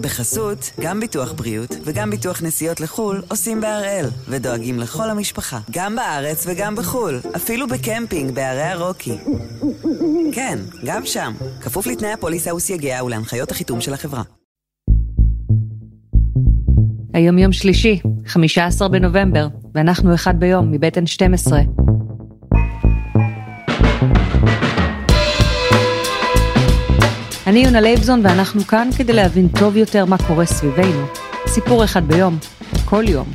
בחסות, גם ביטוח בריאות וגם ביטוח נסיעות לחו"ל עושים בהראל, ודואגים לכל המשפחה, גם בארץ וגם בחו"ל, אפילו בקמפינג בערי הרוקי. כן, גם שם, כפוף לתנאי הפוליסה וסייגיה ולהנחיות החיתום של החברה. היום יום שלישי, 15 בנובמבר, ואנחנו אחד ביום מבית N12. אני יונה לייבזון ואנחנו כאן כדי להבין טוב יותר מה קורה סביבנו. סיפור אחד ביום, כל יום.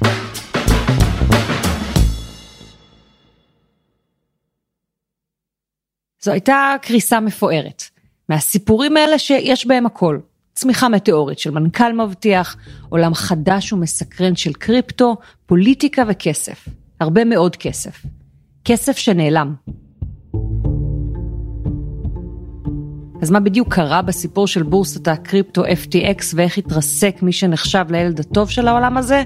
זו הייתה קריסה מפוארת. מהסיפורים האלה שיש בהם הכל. צמיחה מטאורית של מנכ"ל מבטיח, עולם חדש ומסקרן של קריפטו, פוליטיקה וכסף. הרבה מאוד כסף. כסף שנעלם. אז מה בדיוק קרה בסיפור של בורסת הקריפטו FTX ואיך התרסק מי שנחשב לילד הטוב של העולם הזה?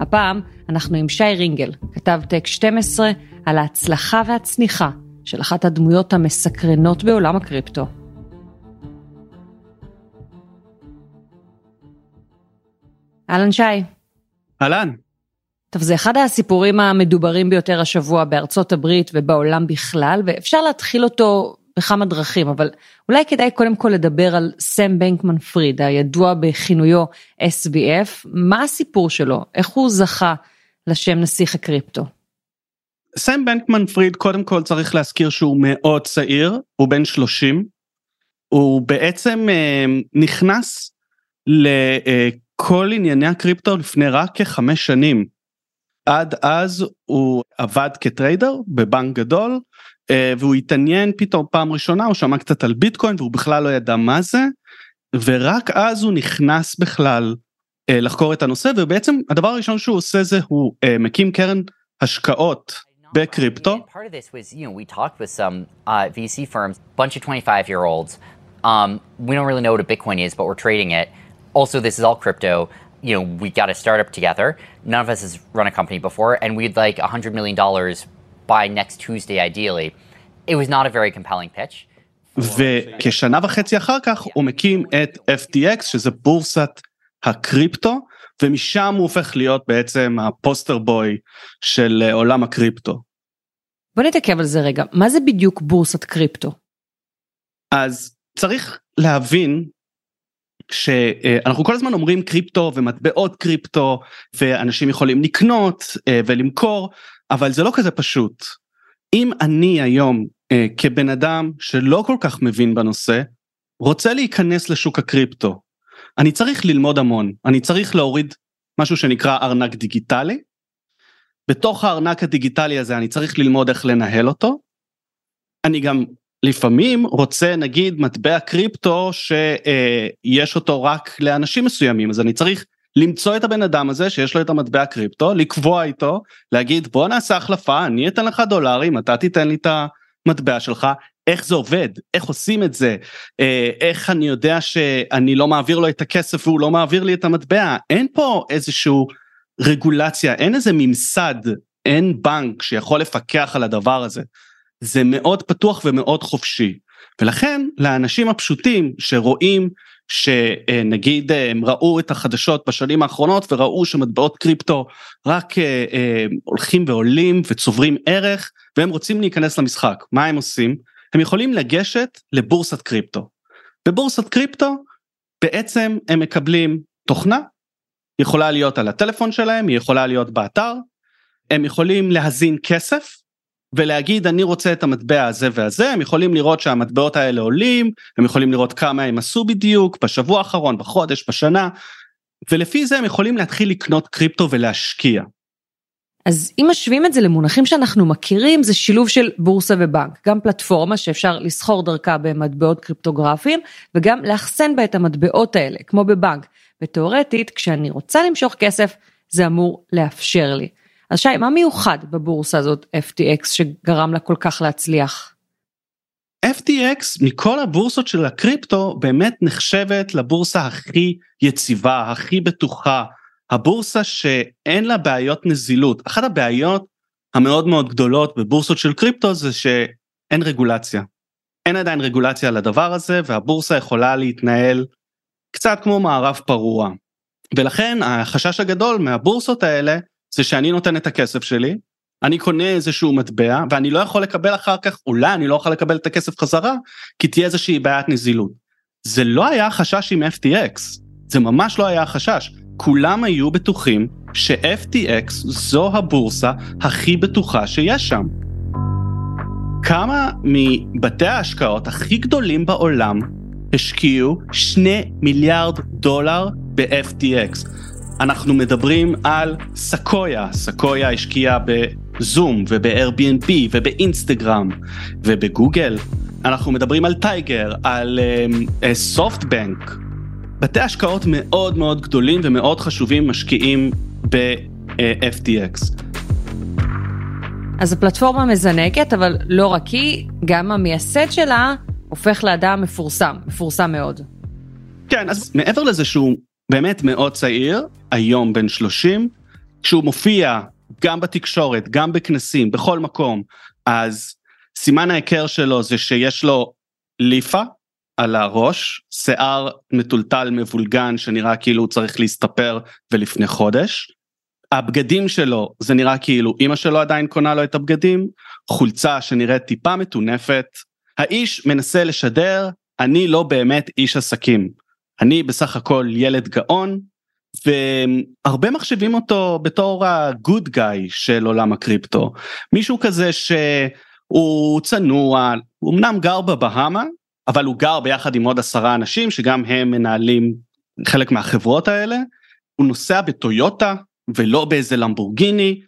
הפעם אנחנו עם שי רינגל, כתב טק 12, על ההצלחה והצניחה של אחת הדמויות המסקרנות בעולם הקריפטו. אהלן שי. אהלן. טוב, זה אחד הסיפורים המדוברים ביותר השבוע בארצות הברית ובעולם בכלל, ואפשר להתחיל אותו בכמה דרכים, אבל אולי כדאי קודם כל לדבר על סם בנקמן פריד, הידוע בכינויו SBF, מה הסיפור שלו, איך הוא זכה לשם נסיך הקריפטו? סם בנקמן פריד קודם כל צריך להזכיר שהוא מאוד צעיר, הוא בן 30, הוא בעצם אה, נכנס לכל ענייני הקריפטו לפני רק כחמש שנים. עד אז הוא עבד כטריידר בבנק גדול, אה, והוא התעניין פתאום פעם ראשונה, הוא שמע קצת על ביטקוין והוא בכלל לא ידע מה זה, ורק אז הוא נכנס בכלל אה, לחקור את הנושא, ובעצם הדבר הראשון שהוא עושה זה הוא אה, מקים קרן השקעות בקריפטו. Also, this is all crypto. You know, we got a startup together. None of us has run a company before, and we'd like $100 million by next Tuesday ideally. It was not a very compelling pitch. וכשנה וחצי אחר כך הוא מקים את FTX שזה בורסת הקריפטו ומשם הוא הופך להיות בעצם הפוסטר בוי של עולם הקריפטו. בוא נתעכב על זה רגע מה זה בדיוק בורסת קריפטו. אז צריך להבין שאנחנו כל הזמן אומרים קריפטו ומטבעות קריפטו ואנשים יכולים לקנות אה, ולמכור אבל זה לא כזה פשוט. אם אני היום אה, כבן אדם שלא כל כך מבין בנושא, רוצה להיכנס לשוק הקריפטו, אני צריך ללמוד המון, אני צריך להוריד משהו שנקרא ארנק דיגיטלי. בתוך הארנק הדיגיטלי הזה אני צריך ללמוד איך לנהל אותו. אני גם לפעמים רוצה נגיד מטבע קריפטו שיש אותו רק לאנשים מסוימים אז אני צריך למצוא את הבן אדם הזה שיש לו את המטבע קריפטו, לקבוע איתו, להגיד בוא נעשה החלפה, אני אתן לך דולרים, אתה תיתן לי את המטבע שלך, איך זה עובד, איך עושים את זה, איך אני יודע שאני לא מעביר לו את הכסף והוא לא מעביר לי את המטבע, אין פה איזשהו רגולציה, אין איזה ממסד, אין בנק שיכול לפקח על הדבר הזה. זה מאוד פתוח ומאוד חופשי. ולכן לאנשים הפשוטים שרואים שנגיד אה, הם ראו את החדשות בשנים האחרונות וראו שמטבעות קריפטו רק אה, אה, הולכים ועולים וצוברים ערך והם רוצים להיכנס למשחק. מה הם עושים? הם יכולים לגשת לבורסת קריפטו. בבורסת קריפטו בעצם הם מקבלים תוכנה, יכולה להיות על הטלפון שלהם, היא יכולה להיות באתר, הם יכולים להזין כסף ולהגיד אני רוצה את המטבע הזה והזה, הם יכולים לראות שהמטבעות האלה עולים, הם יכולים לראות כמה הם עשו בדיוק, בשבוע האחרון, בחודש, בשנה, ולפי זה הם יכולים להתחיל לקנות קריפטו ולהשקיע. אז אם משווים את זה למונחים שאנחנו מכירים, זה שילוב של בורסה ובנק, גם פלטפורמה שאפשר לסחור דרכה במטבעות קריפטוגרפיים, וגם לאחסן בה את המטבעות האלה, כמו בבנק. ותאורטית, כשאני רוצה למשוך כסף, זה אמור לאפשר לי. אז שי, מה מיוחד בבורסה הזאת FTX שגרם לה כל כך להצליח? FTX מכל הבורסות של הקריפטו באמת נחשבת לבורסה הכי יציבה, הכי בטוחה, הבורסה שאין לה בעיות נזילות. אחת הבעיות המאוד מאוד גדולות בבורסות של קריפטו זה שאין רגולציה. אין עדיין רגולציה על הדבר הזה והבורסה יכולה להתנהל קצת כמו מערב פרוע. ולכן החשש הגדול מהבורסות האלה זה שאני נותן את הכסף שלי, אני קונה איזשהו מטבע ואני לא יכול לקבל אחר כך, אולי אני לא יכול לקבל את הכסף חזרה, כי תהיה איזושהי בעיית נזילות. זה לא היה החשש עם FTX, זה ממש לא היה החשש. כולם היו בטוחים ש-FTX זו הבורסה הכי בטוחה שיש שם. כמה מבתי ההשקעות הכי גדולים בעולם השקיעו 2 מיליארד דולר ב-FTX. אנחנו מדברים על סקויה, סקויה השקיעה בזום וב-Airbnb ובאינסטגרם ובגוגל. אנחנו מדברים על טייגר, על סופטבנק. Uh, uh, בתי השקעות מאוד מאוד גדולים ומאוד חשובים משקיעים ב-FTX. אז הפלטפורמה מזנקת, אבל לא רק היא, גם המייסד שלה הופך לאדם מפורסם, מפורסם מאוד. כן, אז מעבר לזה שהוא באמת מאוד צעיר, היום בן 30, כשהוא מופיע גם בתקשורת, גם בכנסים, בכל מקום, אז סימן ההיכר שלו זה שיש לו ליפה על הראש, שיער מטולטל מבולגן שנראה כאילו הוא צריך להסתפר ולפני חודש. הבגדים שלו זה נראה כאילו אימא שלו עדיין קונה לו את הבגדים, חולצה שנראית טיפה מטונפת. האיש מנסה לשדר, אני לא באמת איש עסקים. אני בסך הכל ילד גאון, והרבה מחשבים אותו בתור הגוד גאי של עולם הקריפטו. מישהו כזה שהוא צנוע, הוא אמנם גר בבהאמה, אבל הוא גר ביחד עם עוד עשרה אנשים שגם הם מנהלים חלק מהחברות האלה. הוא נוסע בטויוטה ולא באיזה למבורגיני.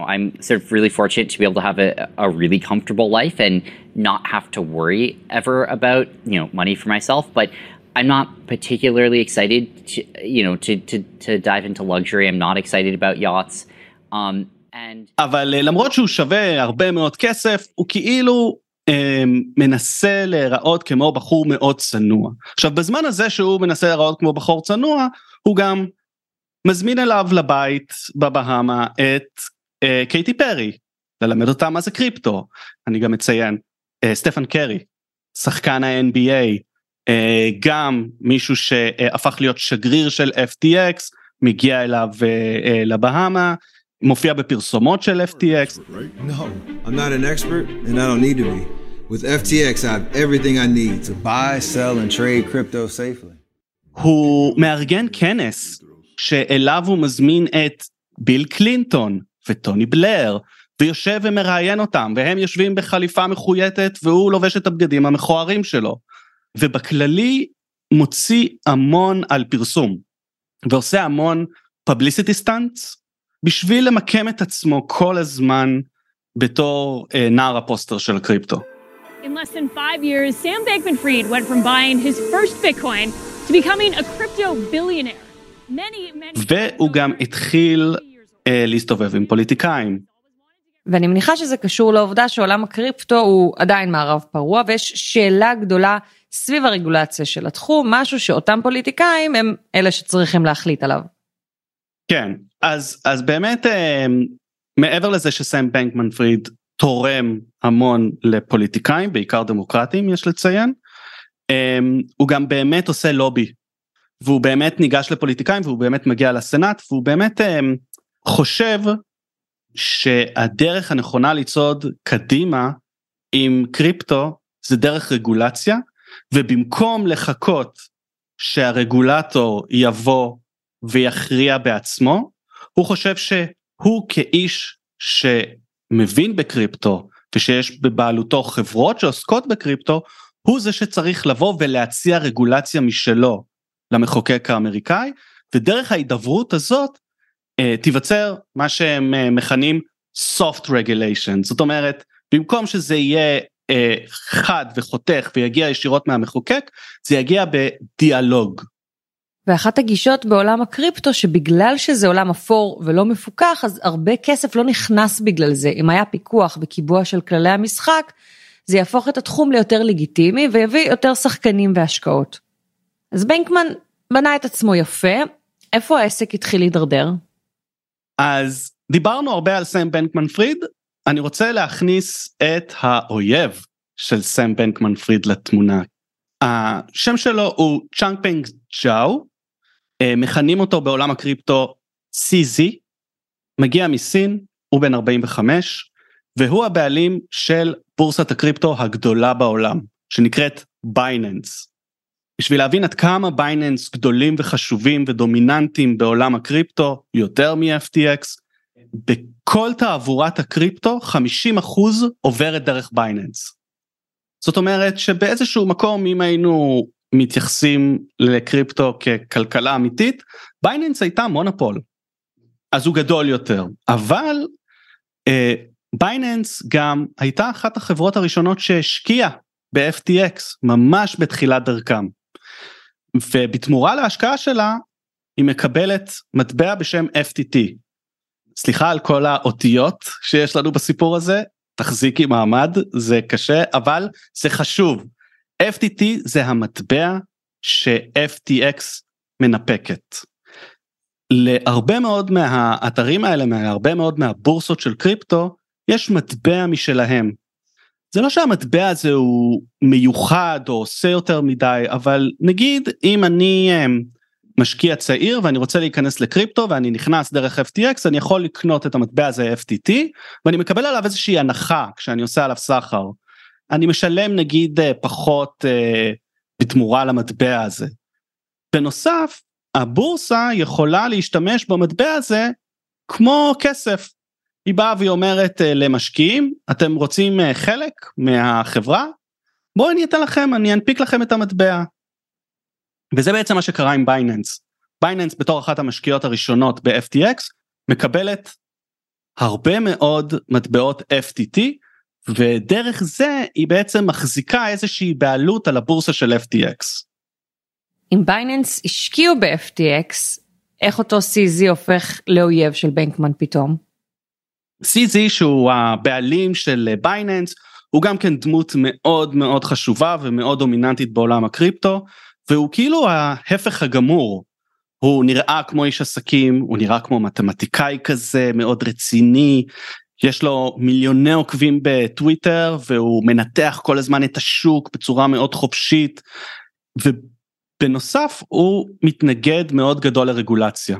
I'm sort of really fortunate to be able to have a, a really comfortable life and not have to worry ever about, you know, money for myself. But I'm not particularly excited to, you know, to, to, to dive into luxury. I'm not excited about yachts. Um, and... אבל למרות שהוא שווה הרבה מאוד כסף, הוא כאילו אה, מנסה להיראות כמו בחור מאוד צנוע. עכשיו, בזמן הזה שהוא מנסה להיראות כמו בחור צנוע, הוא גם מזמין אליו לבית בבהאמה את אה, קייטי פרי, ללמד אותה מה זה קריפטו. אני גם מציין, אה, סטפן קרי, שחקן ה-NBA, אה, גם מישהו שהפך להיות שגריר של FTX, מגיע אליו אה, אה, לבהאמה, מופיע בפרסומות של FTX. No, I'm not an expert and I don't need to be. With FTX I have everything I need to buy, sell and trade crypto safely. הוא מארגן כנס שאליו הוא מזמין את ביל קלינטון וטוני בלר ויושב ומראיין אותם והם יושבים בחליפה מחויטת והוא לובש את הבגדים המכוערים שלו. ובכללי מוציא המון על פרסום ועושה המון publicity stunts בשביל למקם את עצמו כל הזמן בתור אה, נער הפוסטר של הקריפטו. In less than five years, Sam Bankman-Fried went from buying his first Bitcoin to becoming a crypto billionaire. והוא גם התחיל אה, להסתובב עם פוליטיקאים. ואני מניחה שזה קשור לעובדה שעולם הקריפטו הוא עדיין מערב פרוע ויש שאלה גדולה סביב הרגולציה של התחום, משהו שאותם פוליטיקאים הם אלה שצריכים להחליט עליו. כן, אז, אז באמת אה, מעבר לזה שסם בנקמן פריד תורם המון לפוליטיקאים, בעיקר דמוקרטים יש לציין, אה, הוא גם באמת עושה לובי והוא באמת ניגש לפוליטיקאים והוא באמת מגיע לסנאט והוא באמת אה, חושב שהדרך הנכונה לצעוד קדימה עם קריפטו זה דרך רגולציה ובמקום לחכות שהרגולטור יבוא ויכריע בעצמו הוא חושב שהוא כאיש שמבין בקריפטו ושיש בבעלותו חברות שעוסקות בקריפטו הוא זה שצריך לבוא ולהציע רגולציה משלו למחוקק האמריקאי, ודרך ההידברות הזאת אה, תיווצר מה שהם אה, מכנים soft regulation, זאת אומרת, במקום שזה יהיה חד וחותך ויגיע ישירות מהמחוקק, זה יגיע בדיאלוג. ואחת הגישות בעולם הקריפטו שבגלל שזה עולם אפור ולא מפוקח אז הרבה כסף לא נכנס בגלל זה אם היה פיקוח וקיבוע של כללי המשחק זה יהפוך את התחום ליותר לגיטימי ויביא יותר שחקנים והשקעות. אז בנקמן בנה את עצמו יפה, איפה העסק התחיל להידרדר? אז דיברנו הרבה על סם בנקמן פריד, אני רוצה להכניס את האויב של סם בנקמן פריד לתמונה. השם שלו הוא צ'אנגפנג ג'או, אה, מכנים אותו בעולם הקריפטו CZ, מגיע מסין, הוא בן 45, והוא הבעלים של בורסת הקריפטו הגדולה בעולם, שנקראת Binance. בשביל להבין עד כמה Binance גדולים וחשובים ודומיננטיים בעולם הקריפטו, יותר מ-FTX, בכל תעבורת הקריפטו 50% עוברת דרך Binance. זאת אומרת שבאיזשהו מקום אם היינו מתייחסים לקריפטו ככלכלה אמיתית, Binance הייתה מונופול. אז הוא גדול יותר, אבל אה, Binance גם הייתה אחת החברות הראשונות שהשקיעה ב-FTX ממש בתחילת דרכם. ובתמורה להשקעה שלה היא מקבלת מטבע בשם FTT. סליחה על כל האותיות שיש לנו בסיפור הזה, תחזיקי מעמד, זה קשה, אבל זה חשוב. FTT זה המטבע ש-FTX מנפקת. להרבה מאוד מהאתרים האלה, מהרבה מאוד מהבורסות של קריפטו, יש מטבע משלהם. זה לא שהמטבע הזה הוא מיוחד או עושה יותר מדי, אבל נגיד אם אני אמ, משקיע צעיר ואני רוצה להיכנס לקריפטו ואני נכנס דרך FTX, אני יכול לקנות את המטבע הזה FTT, ואני מקבל עליו איזושהי הנחה כשאני עושה עליו סחר. אני משלם נגיד אה, פחות אה, בתמורה למטבע הזה. בנוסף, הבורסה יכולה להשתמש במטבע הזה כמו כסף. היא באה והיא אומרת אה, למשקיעים, אתם רוצים אה, חלק מהחברה? בואו אני אתן לכם, אני אנפיק לכם את המטבע. וזה בעצם מה שקרה עם Binance. Binance בתור אחת המשקיעות הראשונות ב-FTX מקבלת הרבה מאוד מטבעות FTT ודרך זה היא בעצם מחזיקה איזושהי בעלות על הבורסה של FTX. אם Binance השקיעו ב-FTX, איך אותו CZ הופך לאויב של בנקמן פתאום? CZ שהוא הבעלים של בייננס הוא גם כן דמות מאוד מאוד חשובה ומאוד דומיננטית בעולם הקריפטו והוא כאילו ההפך הגמור. הוא נראה כמו איש עסקים, הוא נראה כמו מתמטיקאי כזה מאוד רציני, יש לו מיליוני עוקבים בטוויטר והוא מנתח כל הזמן את השוק בצורה מאוד חופשית. ובנוסף הוא מתנגד מאוד גדול לרגולציה.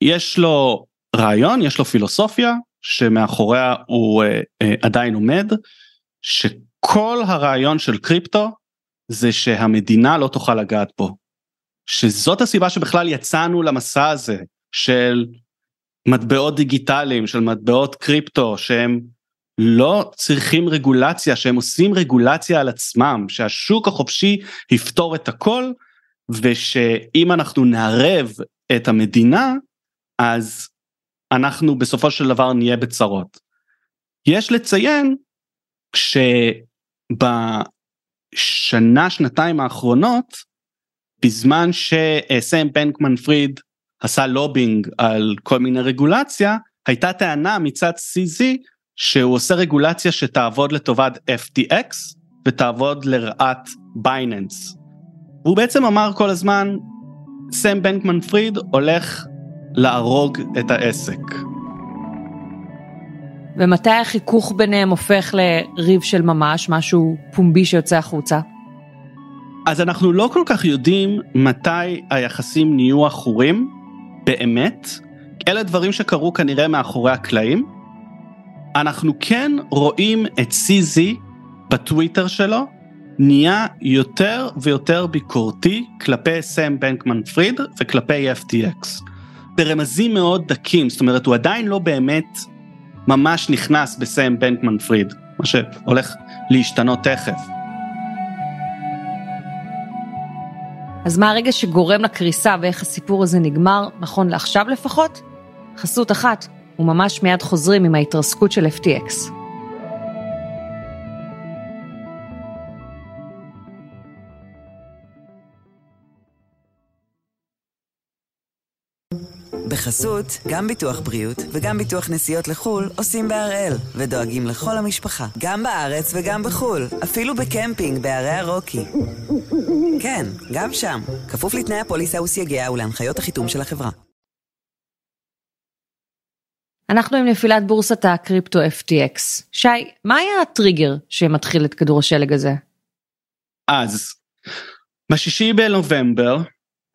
יש לו רעיון, יש לו פילוסופיה שמאחוריה הוא uh, uh, עדיין עומד, שכל הרעיון של קריפטו זה שהמדינה לא תוכל לגעת בו. שזאת הסיבה שבכלל יצאנו למסע הזה של מטבעות דיגיטליים, של מטבעות קריפטו, שהם לא צריכים רגולציה, שהם עושים רגולציה על עצמם, שהשוק החופשי יפתור את הכל, ושאם אנחנו נערב את המדינה, אז אנחנו בסופו של דבר נהיה בצרות. יש לציין שב... בשנה שנתיים האחרונות בזמן שסם בנקמן פריד עשה לובינג על כל מיני רגולציה הייתה טענה מצד CZ שהוא עושה רגולציה שתעבוד לטובת FTX ותעבוד לרעת בייננס. והוא בעצם אמר כל הזמן סם בנקמן פריד הולך להרוג את העסק. ומתי החיכוך ביניהם הופך לריב של ממש, משהו פומבי שיוצא החוצה? אז אנחנו לא כל כך יודעים מתי היחסים נהיו עכורים, באמת. אלה דברים שקרו כנראה מאחורי הקלעים. אנחנו כן רואים את CZ בטוויטר שלו, נהיה יותר ויותר ביקורתי כלפי סם בנקמן פריד וכלפי FTX. ברמזים מאוד דקים, זאת אומרת הוא עדיין לא באמת ממש נכנס בסם בנקמן פריד, מה שהולך להשתנות תכף. אז מה הרגע שגורם לקריסה ואיך הסיפור הזה נגמר, נכון לעכשיו לפחות? חסות אחת, וממש מיד חוזרים עם ההתרסקות של FTX. בחסות, גם ביטוח בריאות וגם ביטוח נסיעות לחו"ל עושים בהראל, ודואגים לכל המשפחה, גם בארץ וגם בחו"ל, אפילו בקמפינג בערי הרוקי. כן, גם שם, כפוף לתנאי הפוליסה וסייגיה ולהנחיות החיתום של החברה. אנחנו עם נפילת בורסת הקריפטו FTX. שי, מה היה הטריגר שמתחיל את כדור השלג הזה? אז בשישי בנובמבר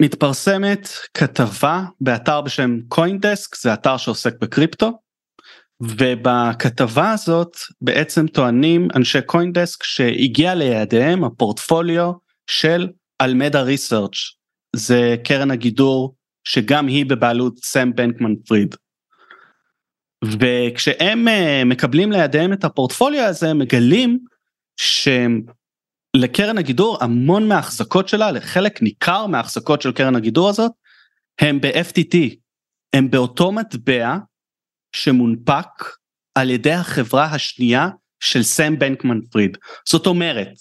מתפרסמת כתבה באתר בשם CoinDesk זה אתר שעוסק בקריפטו ובכתבה הזאת בעצם טוענים אנשי CoinDesk שהגיע לידיהם הפורטפוליו של אלמדה ריסרצ' זה קרן הגידור שגם היא בבעלות סם בנקמן פריד. וכשהם אה, מקבלים לידיהם את הפורטפוליו הזה הם מגלים שלקרן הגידור המון מההחזקות שלה לחלק ניכר מההחזקות של קרן הגידור הזאת הם ב-FTT הם באותו מטבע שמונפק על ידי החברה השנייה של סם בנקמן פריד. זאת אומרת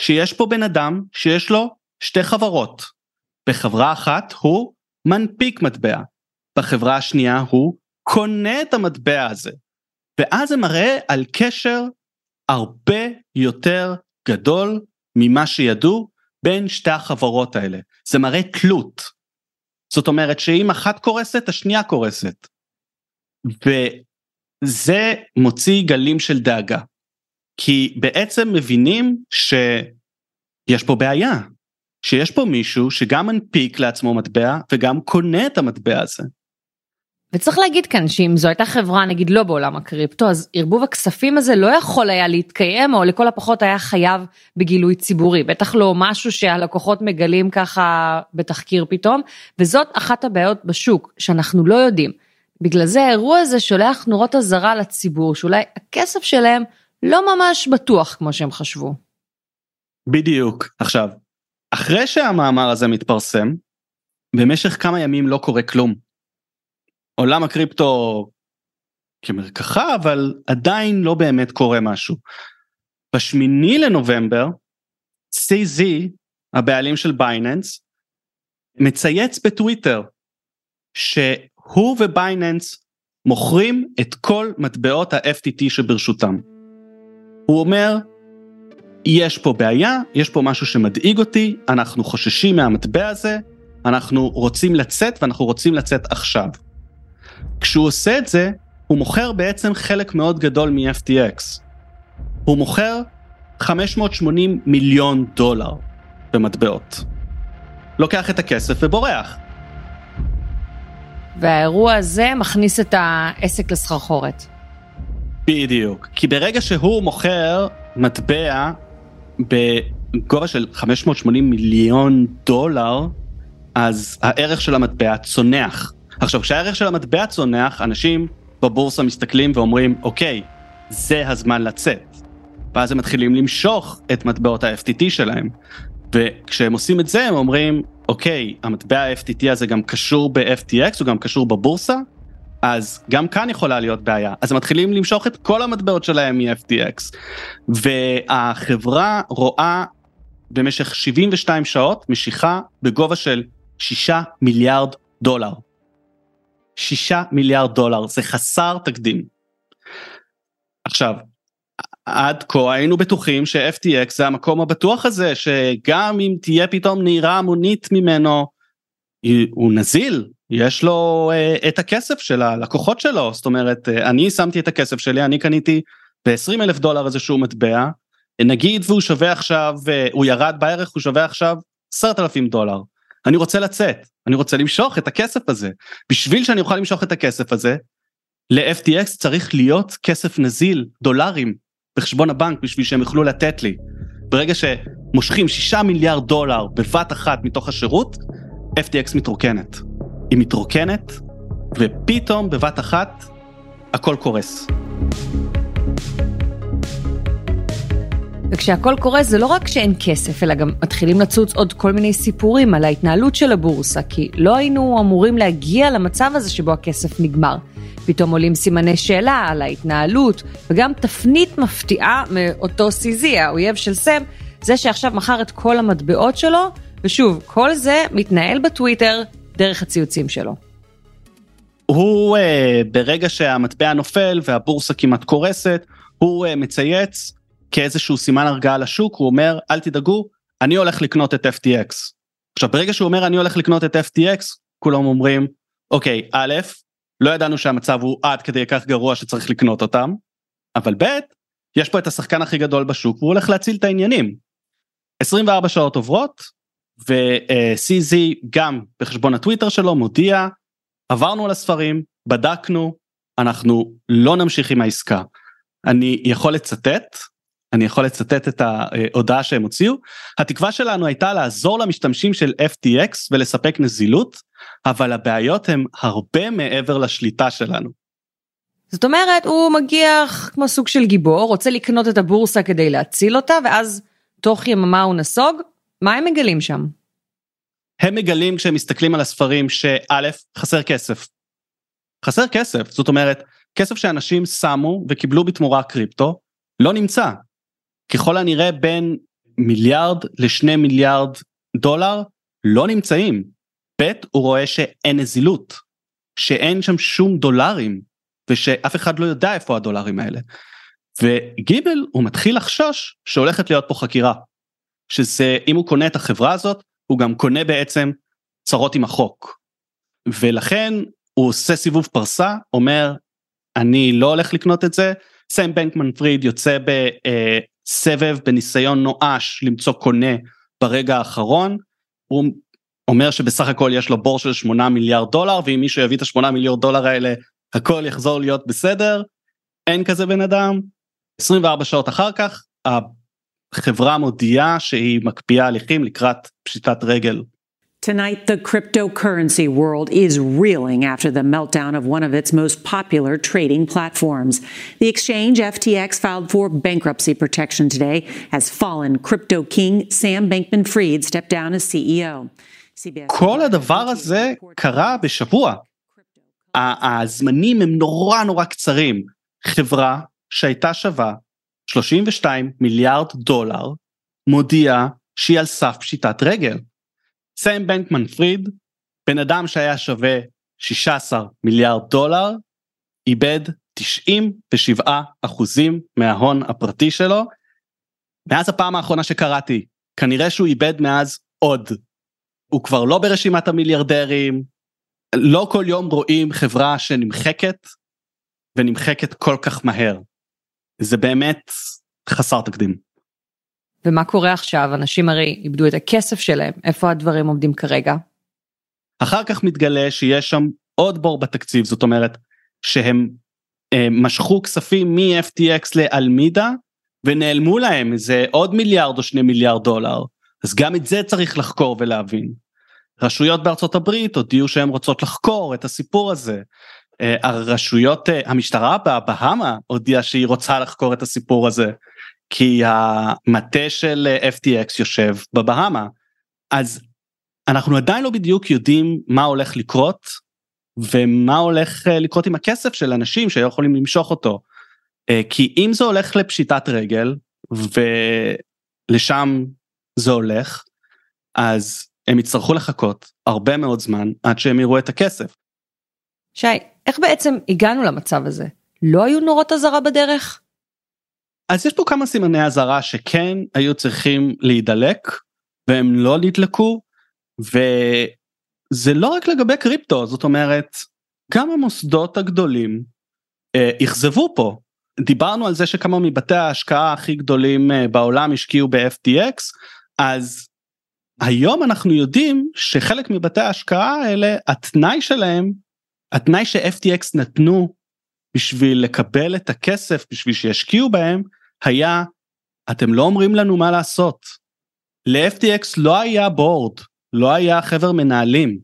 שיש פה בן אדם שיש לו שתי חברות. בחברה אחת הוא מנפיק מטבע בחברה השנייה הוא קונה את המטבע הזה. ואז זה מראה על קשר הרבה יותר גדול ממה שידעו בין שתי החברות האלה זה מראה תלות. זאת אומרת שאם אחת קורסת השנייה קורסת. וזה מוציא גלים של דאגה כי בעצם מבינים שיש פה בעיה שיש פה מישהו שגם מנפיק לעצמו מטבע וגם קונה את המטבע הזה. וצריך להגיד כאן שאם זו הייתה חברה נגיד לא בעולם הקריפטו אז ערבוב הכספים הזה לא יכול היה להתקיים או לכל הפחות היה חייב בגילוי ציבורי בטח לא משהו שהלקוחות מגלים ככה בתחקיר פתאום וזאת אחת הבעיות בשוק שאנחנו לא יודעים. בגלל זה האירוע הזה שולח נורות אזהרה לציבור שאולי הכסף שלהם לא ממש בטוח כמו שהם חשבו. בדיוק עכשיו אחרי שהמאמר הזה מתפרסם במשך כמה ימים לא קורה כלום. עולם הקריפטו כמרקחה אבל עדיין לא באמת קורה משהו. בשמיני לנובמבר CZ הבעלים של בייננס מצייץ בטוויטר שהוא ובייננס מוכרים את כל מטבעות ה-FTT שברשותם. הוא אומר יש פה בעיה, יש פה משהו שמדאיג אותי, אנחנו חוששים מהמטבע הזה, אנחנו רוצים לצאת ואנחנו רוצים לצאת עכשיו. כשהוא עושה את זה, הוא מוכר בעצם חלק מאוד גדול מ-FTX. הוא מוכר 580 מיליון דולר במטבעות. לוקח את הכסף ובורח. והאירוע הזה מכניס את העסק לסחרחורת. בדיוק, כי ברגע שהוא מוכר מטבע בגובה של 580 מיליון דולר, אז הערך של המטבע צונח. עכשיו, כשהערך של המטבע צונח, אנשים בבורסה מסתכלים ואומרים, אוקיי, זה הזמן לצאת. ואז הם מתחילים למשוך את מטבעות ה-FTT שלהם. וכשהם עושים את זה, הם אומרים, אוקיי, המטבע ה-FTT הזה גם קשור ב-FTX, הוא גם קשור בבורסה, אז גם כאן יכולה להיות בעיה. אז הם מתחילים למשוך את כל המטבעות שלהם מ-FTX. והחברה רואה במשך 72 שעות משיכה בגובה של 6 מיליארד דולר. 6 מיליארד דולר, זה חסר תקדים. עכשיו, עד כה היינו בטוחים ש-FTX זה המקום הבטוח הזה, שגם אם תהיה פתאום נהירה המונית ממנו, הוא נזיל, יש לו uh, את הכסף של הלקוחות שלו, זאת אומרת, uh, אני שמתי את הכסף שלי, אני קניתי ב-20 אלף דולר איזשהו מטבע, נגיד והוא שווה עכשיו, uh, הוא ירד בערך, הוא שווה עכשיו 10,000 דולר. אני רוצה לצאת, אני רוצה למשוך את הכסף הזה. בשביל שאני אוכל למשוך את הכסף הזה, ל-FTX צריך להיות כסף נזיל, דולרים, בחשבון הבנק בשביל שהם יוכלו לתת לי. ברגע שמושכים 6 מיליארד דולר בבת אחת מתוך השירות, FTX מתרוקנת. היא מתרוקנת, ופתאום בבת אחת הכל קורס. וכשהכל קורס זה לא רק שאין כסף, אלא גם מתחילים לצוץ עוד כל מיני סיפורים על ההתנהלות של הבורסה, כי לא היינו אמורים להגיע למצב הזה שבו הכסף נגמר. פתאום עולים סימני שאלה על ההתנהלות, וגם תפנית מפתיעה מאותו CZ, האויב של סם, זה שעכשיו מכר את כל המטבעות שלו, ושוב, כל זה מתנהל בטוויטר דרך הציוצים שלו. הוא uh, ברגע שהמטבע נופל והבורסה כמעט קורסת, הוא uh, מצייץ כאיזשהו סימן הרגעה לשוק, הוא אומר, אל תדאגו, אני הולך לקנות את FTX. עכשיו, ברגע שהוא אומר אני הולך לקנות את FTX, כולם אומרים, אוקיי, א', לא ידענו שהמצב הוא עד כדי כך גרוע שצריך לקנות אותם, אבל ב', יש פה את השחקן הכי גדול בשוק והוא הולך להציל את העניינים. 24 שעות עוברות ו-CZ גם בחשבון הטוויטר שלו מודיע עברנו על הספרים בדקנו אנחנו לא נמשיך עם העסקה. אני יכול לצטט אני יכול לצטט את ההודעה שהם הוציאו התקווה שלנו הייתה לעזור למשתמשים של FTX ולספק נזילות אבל הבעיות הם הרבה מעבר לשליטה שלנו. זאת אומרת הוא מגיע כמו סוג של גיבור רוצה לקנות את הבורסה כדי להציל אותה ואז תוך יממה הוא נסוג מה הם מגלים שם? הם מגלים כשהם מסתכלים על הספרים שא' חסר כסף. חסר כסף זאת אומרת כסף שאנשים שמו וקיבלו בתמורה קריפטו לא נמצא. ככל הנראה בין מיליארד לשני מיליארד דולר לא נמצאים. ב' הוא רואה שאין נזילות שאין שם שום דולרים ושאף אחד לא יודע איפה הדולרים האלה. וגיבל הוא מתחיל לחשוש שהולכת להיות פה חקירה. שזה אם הוא קונה את החברה הזאת הוא גם קונה בעצם צרות עם החוק. ולכן הוא עושה סיבוב פרסה אומר אני לא הולך לקנות את זה סם בנקמן פריד יוצא בסבב בניסיון נואש למצוא קונה ברגע האחרון. הוא אומר שבסך הכל יש לו בור של 8 מיליארד דולר ואם מישהו יביא את ה-8 מיליארד דולר האלה הכל יחזור להיות בסדר. אין כזה בן אדם. 24 שעות אחר כך החברה מודיעה שהיא מקפיאה הליכים לקראת פשיטת רגל. Tonight, the cryptocurrency world is reeling after the meltdown of one of its most popular trading platforms. The exchange, FTX, filed for bankruptcy protection today as fallen crypto king Sam Bankman Fried stepped down as CEO. כל הדבר הזה קרה בשבוע. הזמנים הם נורא נורא קצרים. חברה שהייתה שווה 32 מיליארד דולר מודיעה שהיא על סף פשיטת רגל. סם בנקמן פריד, בן אדם שהיה שווה 16 מיליארד דולר, איבד 97 אחוזים מההון הפרטי שלו. מאז הפעם האחרונה שקראתי, כנראה שהוא איבד מאז עוד. הוא כבר לא ברשימת המיליארדרים, לא כל יום רואים חברה שנמחקת, ונמחקת כל כך מהר. זה באמת חסר תקדים. ומה קורה עכשיו? אנשים הרי איבדו את הכסף שלהם, איפה הדברים עומדים כרגע? אחר כך מתגלה שיש שם עוד בור בתקציב, זאת אומרת שהם אה, משכו כספים מ-FTX לאלמידה ונעלמו להם איזה עוד מיליארד או שני מיליארד דולר, אז גם את זה צריך לחקור ולהבין. רשויות בארצות הברית הודיעו שהן רוצות לחקור את הסיפור הזה. אה, הרשויות, אה, המשטרה בבהאמה הודיעה שהיא רוצה לחקור את הסיפור הזה. כי המטה של אה, FTX יושב בבהאמה. אז אנחנו עדיין לא בדיוק יודעים מה הולך לקרות ומה הולך אה, לקרות עם הכסף של אנשים שהיו יכולים למשוך אותו. אה, כי אם זה הולך לפשיטת רגל ולשם זה הולך, אז הם יצטרכו לחכות הרבה מאוד זמן עד שהם יראו את הכסף. שי, איך בעצם הגענו למצב הזה? לא היו נורות אזהרה בדרך? אז יש פה כמה סימני אזהרה שכן היו צריכים להידלק והם לא נדלקו וזה לא רק לגבי קריפטו זאת אומרת גם המוסדות הגדולים אה, אכזבו פה. דיברנו על זה שכמה מבתי ההשקעה הכי גדולים אה, בעולם השקיעו ב-FTX אז היום אנחנו יודעים שחלק מבתי ההשקעה האלה התנאי שלהם התנאי ש-FTX נתנו בשביל לקבל את הכסף בשביל שישקיעו בהם היה אתם לא אומרים לנו מה לעשות. ל-FTX לא היה בורד, לא היה חבר מנהלים,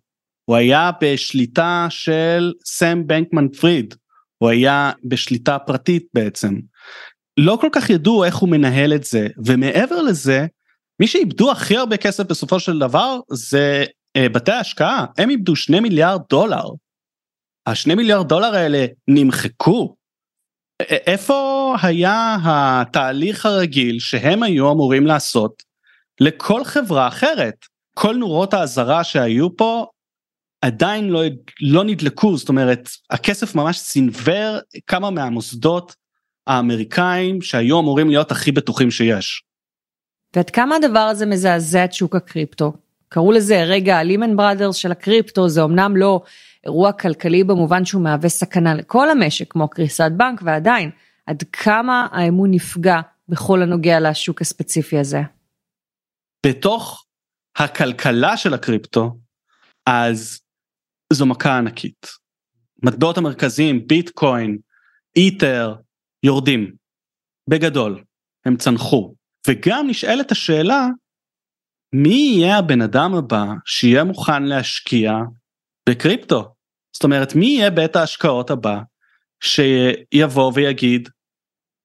הוא היה בשליטה של סם בנקמן פריד, הוא היה בשליטה פרטית בעצם. לא כל כך ידעו איך הוא מנהל את זה, ומעבר לזה, מי שאיבדו הכי הרבה כסף בסופו של דבר זה אה, בתי ההשקעה, הם איבדו שני מיליארד דולר. השני מיליארד דולר האלה נמחקו. איפה היה התהליך הרגיל שהם היו אמורים לעשות לכל חברה אחרת? כל נורות האזהרה שהיו פה עדיין לא, לא נדלקו, זאת אומרת, הכסף ממש סינוור כמה מהמוסדות האמריקאים שהיו אמורים להיות הכי בטוחים שיש. ועד כמה הדבר הזה מזעזע את שוק הקריפטו? קראו לזה רגע הלימן בראדרס של הקריפטו, זה אמנם לא אירוע כלכלי במובן שהוא מהווה סכנה לכל המשק, כמו קריסת בנק, ועדיין, עד כמה האמון נפגע בכל הנוגע לשוק הספציפי הזה. בתוך הכלכלה של הקריפטו, אז זו מכה ענקית. מטבעות המרכזיים, ביטקוין, איתר, יורדים. בגדול, הם צנחו. וגם נשאלת השאלה, מי יהיה הבן אדם הבא שיהיה מוכן להשקיע בקריפטו? זאת אומרת, מי יהיה בית ההשקעות הבא שיבוא ויגיד,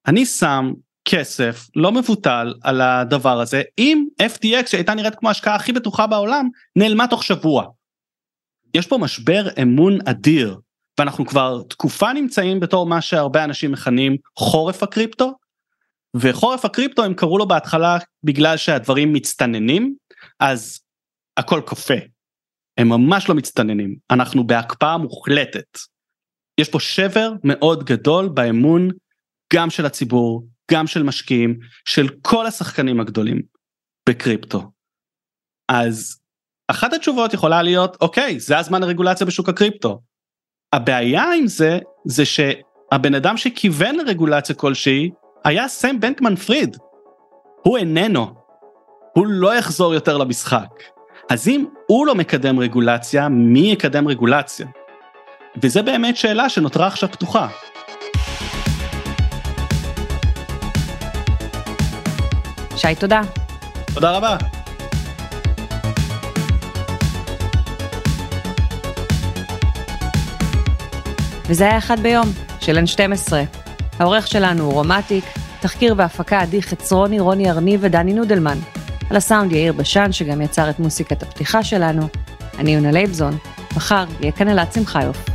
אני שם כסף לא מבוטל על הדבר הזה, אם FTX שהייתה נראית כמו ההשקעה הכי בטוחה בעולם, נעלמה תוך שבוע. יש פה משבר אמון אדיר, ואנחנו כבר תקופה נמצאים בתור מה שהרבה אנשים מכנים חורף הקריפטו, וחורף הקריפטו הם קראו לו בהתחלה בגלל שהדברים מצטננים, אז הכל קופא. הם ממש לא מצטננים, אנחנו בהקפאה מוחלטת. יש פה שבר מאוד גדול באמון גם של הציבור, גם של משקיעים, של כל השחקנים הגדולים בקריפטו. אז אחת התשובות יכולה להיות, אוקיי, זה הזמן הרגולציה בשוק הקריפטו. הבעיה עם זה, זה שהבן אדם שכיוון לרגולציה כלשהי, היה סם בנקמן פריד. הוא איננו. הוא לא יחזור יותר למשחק. אז אם הוא לא מקדם רגולציה, מי יקדם רגולציה? וזה באמת שאלה שנותרה עכשיו פתוחה. שי, תודה. תודה רבה. וזה היה אחד ביום, של N12. העורך שלנו הוא רומטיק, תחקיר והפקה עדי חצרוני, רוני ארניב ודני נודלמן. על הסאונד יאיר בשן, שגם יצר את מוסיקת הפתיחה שלנו. אני יונה לייבזון, מחר יהיה כאן אלעד שמחיוף.